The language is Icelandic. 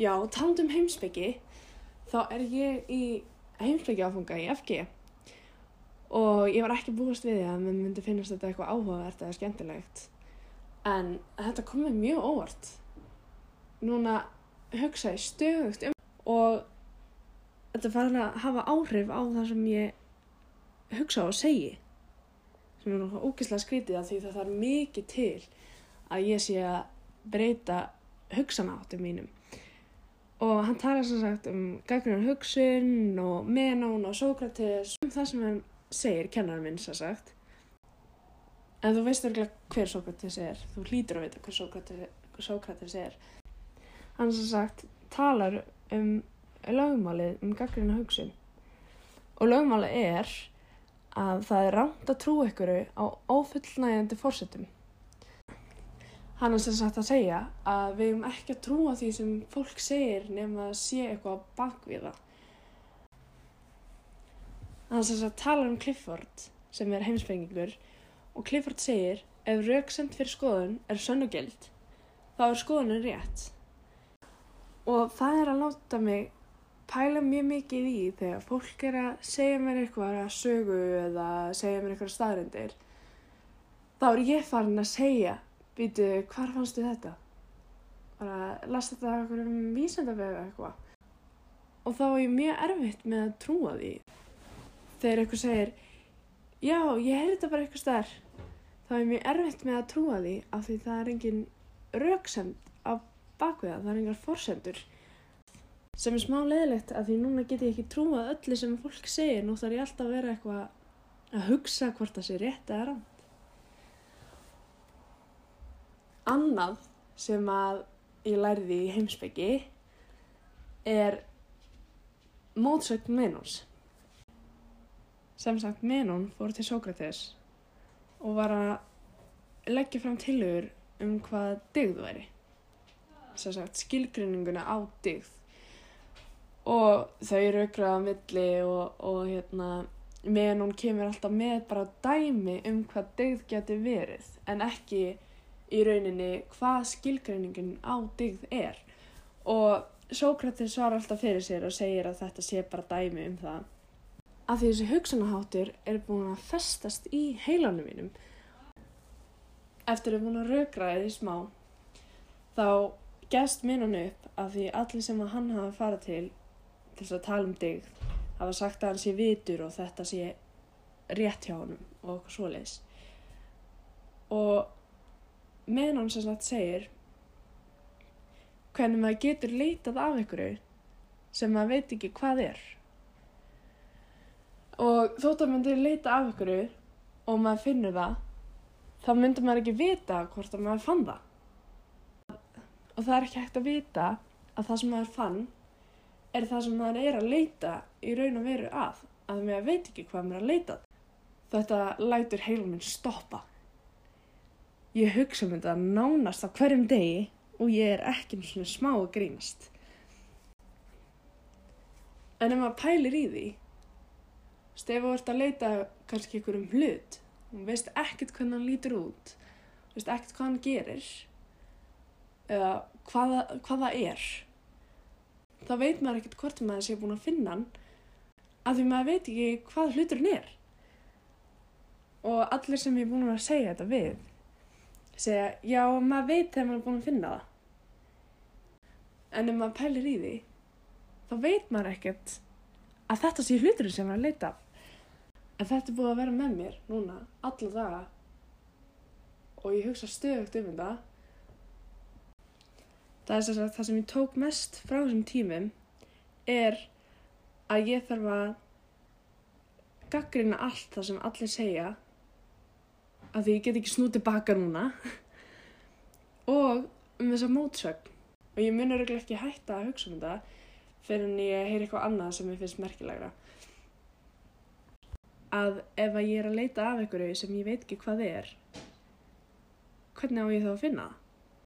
Já, taland um heimsbyggi, þá er ég í heimsbyggi áfunga í FG og ég var ekki búist við því að mér myndi finnast þetta eitthvað áhugavert eða skemmtilegt. En þetta kom mér mjög óvart. Núna hugsa ég stöðugt um og þetta fara að hafa áhrif á það sem ég hugsa og segi. Sem er náttúrulega ógeðslega skrítið að því það þarf mikið til að ég sé að breyta hugsanáttum mínum. Og hann talar sem sagt um gaggrinnar hugsun og Menón og Sókrates um það sem hann segir, kennar minn sem sagt. En þú veist örgulega hver Sókrates er. Þú hlýtur að vita hver Sókrates, hver Sókrates er. Hann sem sagt talar um lögmálið um gaggrinnar hugsun. Og lögmálið er að það er rámt að trú ykkur á ófullnægjandi fórsetum. Hann er sem sagt að segja að við hefum ekki að trúa því sem fólk segir nefn að sé eitthvað bakvið það. Hann sem sagt talar um Clifford sem er heimspengingur og Clifford segir ef rauksemt fyrir skoðun er sönnugild þá er skoðunin rétt. Og það er að láta mig pæla mjög mikið í þegar fólk er að segja mér eitthvað að sögu eða segja mér eitthvað staðrindir þá er ég farin að segja býtu, hvar fannstu þetta? bara, las þetta eitthvað um vísendafega eitthvað. Og þá er ég mjög erfitt með að trúa því. Þegar eitthvað segir já, ég heyrði þetta bara eitthvað starf þá er mjög erfitt með að trúa því af því það er engin rauksend á bakveða, það er engar forsendur. Sem er smá leðilegt að því núna get ég ekki trúað öllu sem fólk segir. Nú þarf ég alltaf að vera eitthvað að hugsa hvort það sé rétt eða rann annað sem að ég lærði í heimsbyggi er mótsögn Menons. Sem sagt Menon fór til Sókrates og var að leggja fram tilhugur um hvað digð væri. Sem sagt skilgrinninguna á digð og þau raukraða á milli og, og hérna meðan hún kemur alltaf með bara dæmi um hvað dygð getur verið en ekki í rauninni hvað skilgreiningin á dygð er. Og Sókrates svar alltaf fyrir sér og segir að þetta sé bara dæmi um það. Af því þessi hugsanaháttur er búin að festast í heilanum mínum. Eftir að búin að raukraða því smá þá gæst minnan upp af því allir sem að hann hafa farið til til þess að tala um dig hafa sagt að hann sé vitur og þetta sé rétt hjá honum og okkur svoleiðis. Og meðan hann sem sagt segir hvernig maður getur leitað af einhverju sem maður veit ekki hvað er og þótt að maður leita af einhverju og maður finnur það þá myndur maður ekki vita hvort að maður fann það og það er ekki hægt að vita að það sem maður fann er það sem maður er að leita í raun og veru að, að maður veit ekki hvað maður er að leita. Þetta lætur heilum minn stoppa. Ég hugsa um þetta nánast á hverjum degi og ég er ekki svona smá að grínast. En ef maður pælir í því, stef að verða að leita kannski ykkur um hlut, og veist ekkert hvernig hann lítur út, veist ekkert hvað hann gerir, eða hvaða, hvaða er, þá veit maður ekkert hvort maður sé búin að finna hann af því maður veit ekki hvað hluturinn er. Og allir sem ég er búin að segja þetta við segja já maður veit þegar maður er búin að finna það. En ef maður pælir í því þá veit maður ekkert að þetta sé hluturinn sem maður leita en þetta er búin að vera með mér núna alla daga. Og ég hugsa stöðugt um þetta. Það er þess að það sem ég tók mest frá þessum tímum er að ég þarf að gaggrina allt það sem allir segja að því ég get ekki snútið baka núna. Og um þessa mótsögn. Og ég munur ekki hætta að hugsa um þetta fyrir en ég heyr eitthvað annað sem ég finnst merkilegra. Að ef að ég er að leita af einhverju sem ég veit ekki hvað er hvernig á ég þá að finna það